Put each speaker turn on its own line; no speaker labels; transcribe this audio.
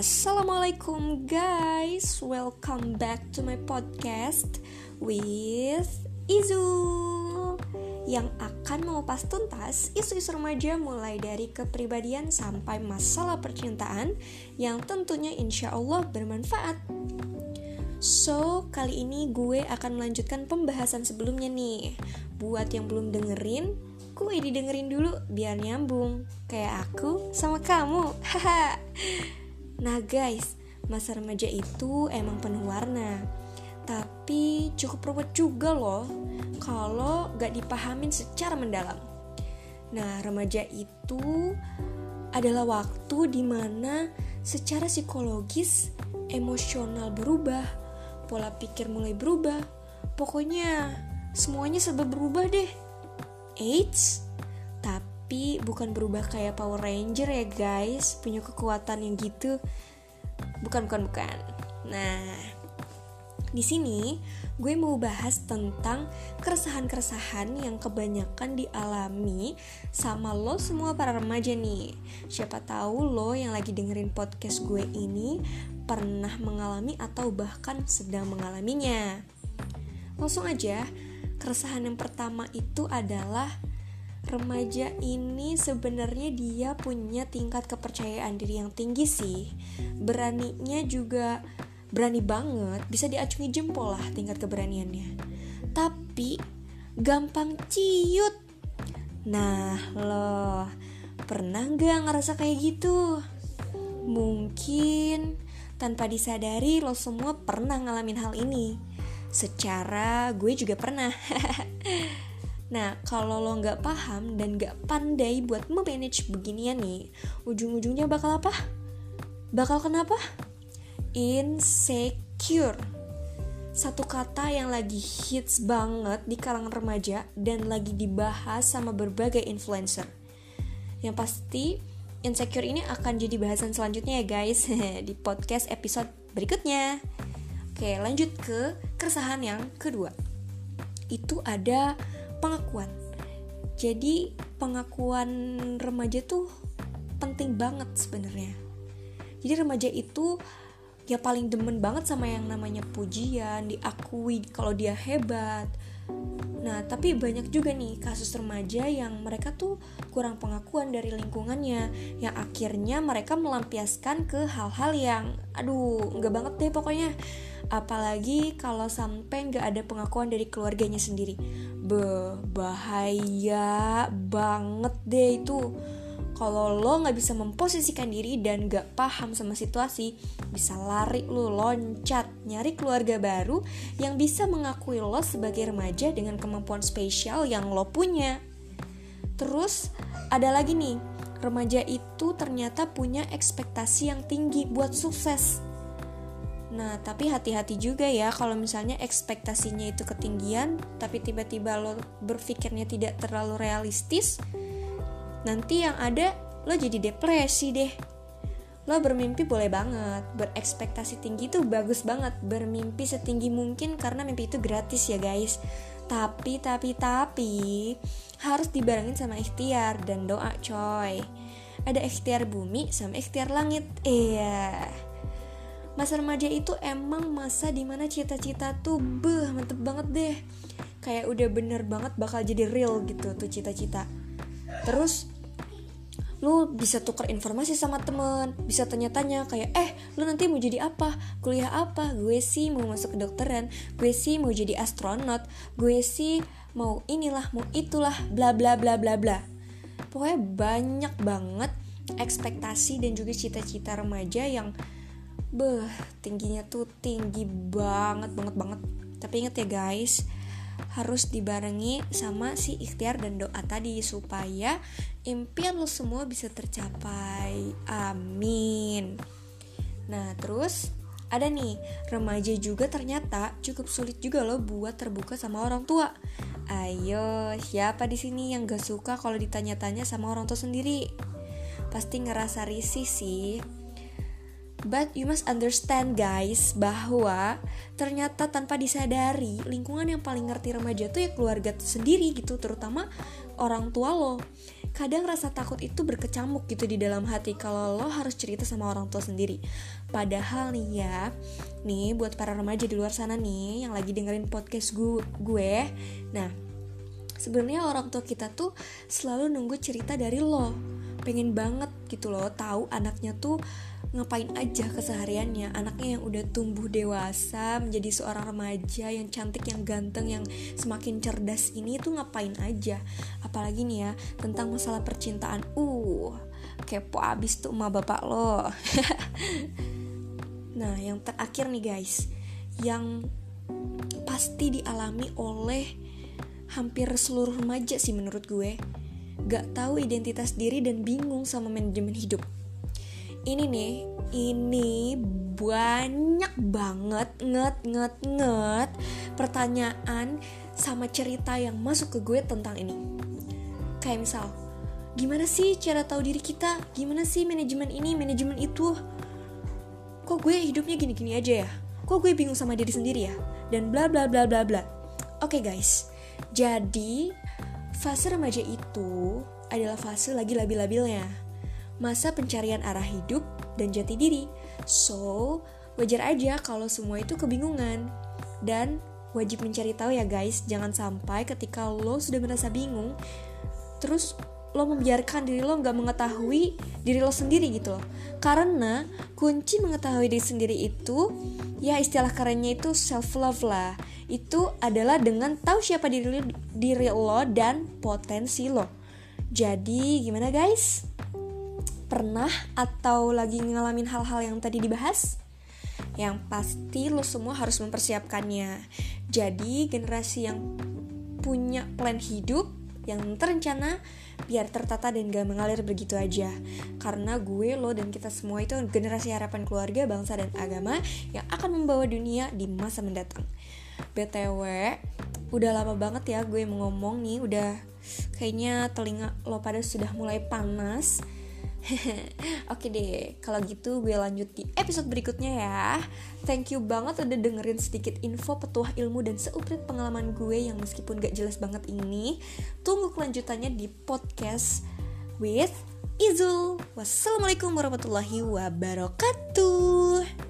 Assalamualaikum guys, welcome back to my podcast with Izu yang akan mengupas tuntas isu-isu remaja mulai dari kepribadian sampai masalah percintaan yang tentunya insya Allah bermanfaat. So, kali ini gue akan melanjutkan pembahasan sebelumnya nih. Buat yang belum dengerin, gue didengerin dulu biar nyambung. Kayak aku sama kamu. Haha. Nah guys, masa remaja itu emang penuh warna. Tapi cukup ruwet juga loh Kalau gak dipahamin secara mendalam. Nah remaja itu adalah waktu di mana secara psikologis, emosional berubah Pola pikir mulai berubah. Pokoknya semuanya serba berubah deh. Eits, tapi bukan berubah kayak Power Ranger ya guys punya kekuatan yang gitu bukan bukan bukan nah di sini gue mau bahas tentang keresahan-keresahan yang kebanyakan dialami sama lo semua para remaja nih. Siapa tahu lo yang lagi dengerin podcast gue ini pernah mengalami atau bahkan sedang mengalaminya. Langsung aja, keresahan yang pertama itu adalah remaja ini sebenarnya dia punya tingkat kepercayaan diri yang tinggi sih. Beraninya juga berani banget, bisa diacungi jempol lah tingkat keberaniannya. Tapi gampang ciut. Nah, lo pernah nggak ngerasa kayak gitu? Mungkin tanpa disadari lo semua pernah ngalamin hal ini. Secara gue juga pernah. Nah, kalau lo nggak paham dan nggak pandai buat memanage beginian nih, ujung-ujungnya bakal apa? Bakal kenapa? Insecure. Satu kata yang lagi hits banget di kalangan remaja dan lagi dibahas sama berbagai influencer. Yang pasti, insecure ini akan jadi bahasan selanjutnya ya guys di podcast episode berikutnya. Oke, lanjut ke keresahan yang kedua. Itu ada pengakuan. Jadi pengakuan remaja tuh penting banget sebenarnya. Jadi remaja itu ya paling demen banget sama yang namanya pujian, diakui kalau dia hebat. Nah, tapi banyak juga nih kasus remaja yang mereka tuh kurang pengakuan dari lingkungannya, yang akhirnya mereka melampiaskan ke hal-hal yang, aduh, nggak banget deh pokoknya. Apalagi kalau sampai nggak ada pengakuan dari keluarganya sendiri. Be, bahaya banget deh itu kalau lo nggak bisa memposisikan diri dan gak paham sama situasi, bisa lari lo loncat nyari keluarga baru yang bisa mengakui lo sebagai remaja dengan kemampuan spesial yang lo punya. Terus ada lagi nih, remaja itu ternyata punya ekspektasi yang tinggi buat sukses. Nah, tapi hati-hati juga ya kalau misalnya ekspektasinya itu ketinggian, tapi tiba-tiba lo berpikirnya tidak terlalu realistis, nanti yang ada lo jadi depresi deh. Lo bermimpi boleh banget, berekspektasi tinggi itu bagus banget, bermimpi setinggi mungkin karena mimpi itu gratis ya guys. Tapi, tapi, tapi harus dibarengin sama ikhtiar dan doa coy. Ada ikhtiar bumi sama ikhtiar langit. Iya. Masa remaja itu emang masa di mana cita-cita tuh beh mantep banget deh Kayak udah bener banget bakal jadi real gitu tuh cita-cita Terus lu bisa tukar informasi sama temen bisa tanya-tanya kayak eh lu nanti mau jadi apa? Kuliah apa? Gue sih mau masuk kedokteran. Gue sih mau jadi astronot. Gue sih mau inilah mau itulah bla bla bla bla bla. Pokoknya banyak banget ekspektasi dan juga cita-cita remaja yang beh tingginya tuh tinggi banget banget banget. Tapi inget ya guys harus dibarengi sama si ikhtiar dan doa tadi supaya impian lo semua bisa tercapai. Amin. Nah terus ada nih remaja juga ternyata cukup sulit juga loh buat terbuka sama orang tua. Ayo siapa di sini yang gak suka kalau ditanya-tanya sama orang tua sendiri? Pasti ngerasa risih sih But you must understand guys bahwa ternyata tanpa disadari lingkungan yang paling ngerti remaja tuh ya keluarga sendiri gitu terutama orang tua lo kadang rasa takut itu berkecamuk gitu di dalam hati kalau lo harus cerita sama orang tua sendiri. Padahal nih ya, nih buat para remaja di luar sana nih yang lagi dengerin podcast gue, gue nah sebenarnya orang tua kita tuh selalu nunggu cerita dari lo pengen banget gitu loh tahu anaknya tuh ngapain aja kesehariannya? Anaknya yang udah tumbuh dewasa menjadi seorang remaja yang cantik yang ganteng yang semakin cerdas ini tuh ngapain aja? Apalagi nih ya tentang masalah percintaan. Uh kepo abis tuh emak bapak lo. Nah yang terakhir nih guys yang pasti dialami oleh hampir seluruh remaja sih menurut gue. Gak tahu identitas diri dan bingung sama manajemen hidup ini nih ini banyak banget nget nget nget pertanyaan sama cerita yang masuk ke gue tentang ini. Kayak misal gimana sih cara tahu diri kita? Gimana sih manajemen ini manajemen itu? Kok gue hidupnya gini-gini aja ya? Kok gue bingung sama diri sendiri ya? Dan bla bla bla bla bla. Oke okay, guys. Jadi fase remaja itu adalah fase lagi labil-labilnya masa pencarian arah hidup dan jati diri. So, wajar aja kalau semua itu kebingungan. Dan wajib mencari tahu ya guys, jangan sampai ketika lo sudah merasa bingung, terus lo membiarkan diri lo nggak mengetahui diri lo sendiri gitu loh. Karena kunci mengetahui diri sendiri itu, ya istilah kerennya itu self love lah. Itu adalah dengan tahu siapa diri diri lo dan potensi lo. Jadi gimana guys? Pernah atau lagi ngalamin hal-hal yang tadi dibahas? Yang pasti lo semua harus mempersiapkannya. Jadi generasi yang punya plan hidup yang terencana biar tertata dan gak mengalir begitu aja karena gue, lo, dan kita semua itu generasi harapan keluarga, bangsa, dan agama yang akan membawa dunia di masa mendatang BTW, udah lama banget ya gue ngomong nih udah kayaknya telinga lo pada sudah mulai panas Oke deh, kalau gitu gue lanjut di episode berikutnya ya. Thank you banget udah dengerin sedikit info petuah ilmu dan seuprit pengalaman gue yang meskipun gak jelas banget ini. Tunggu kelanjutannya di podcast with Izul. Wassalamualaikum warahmatullahi wabarakatuh.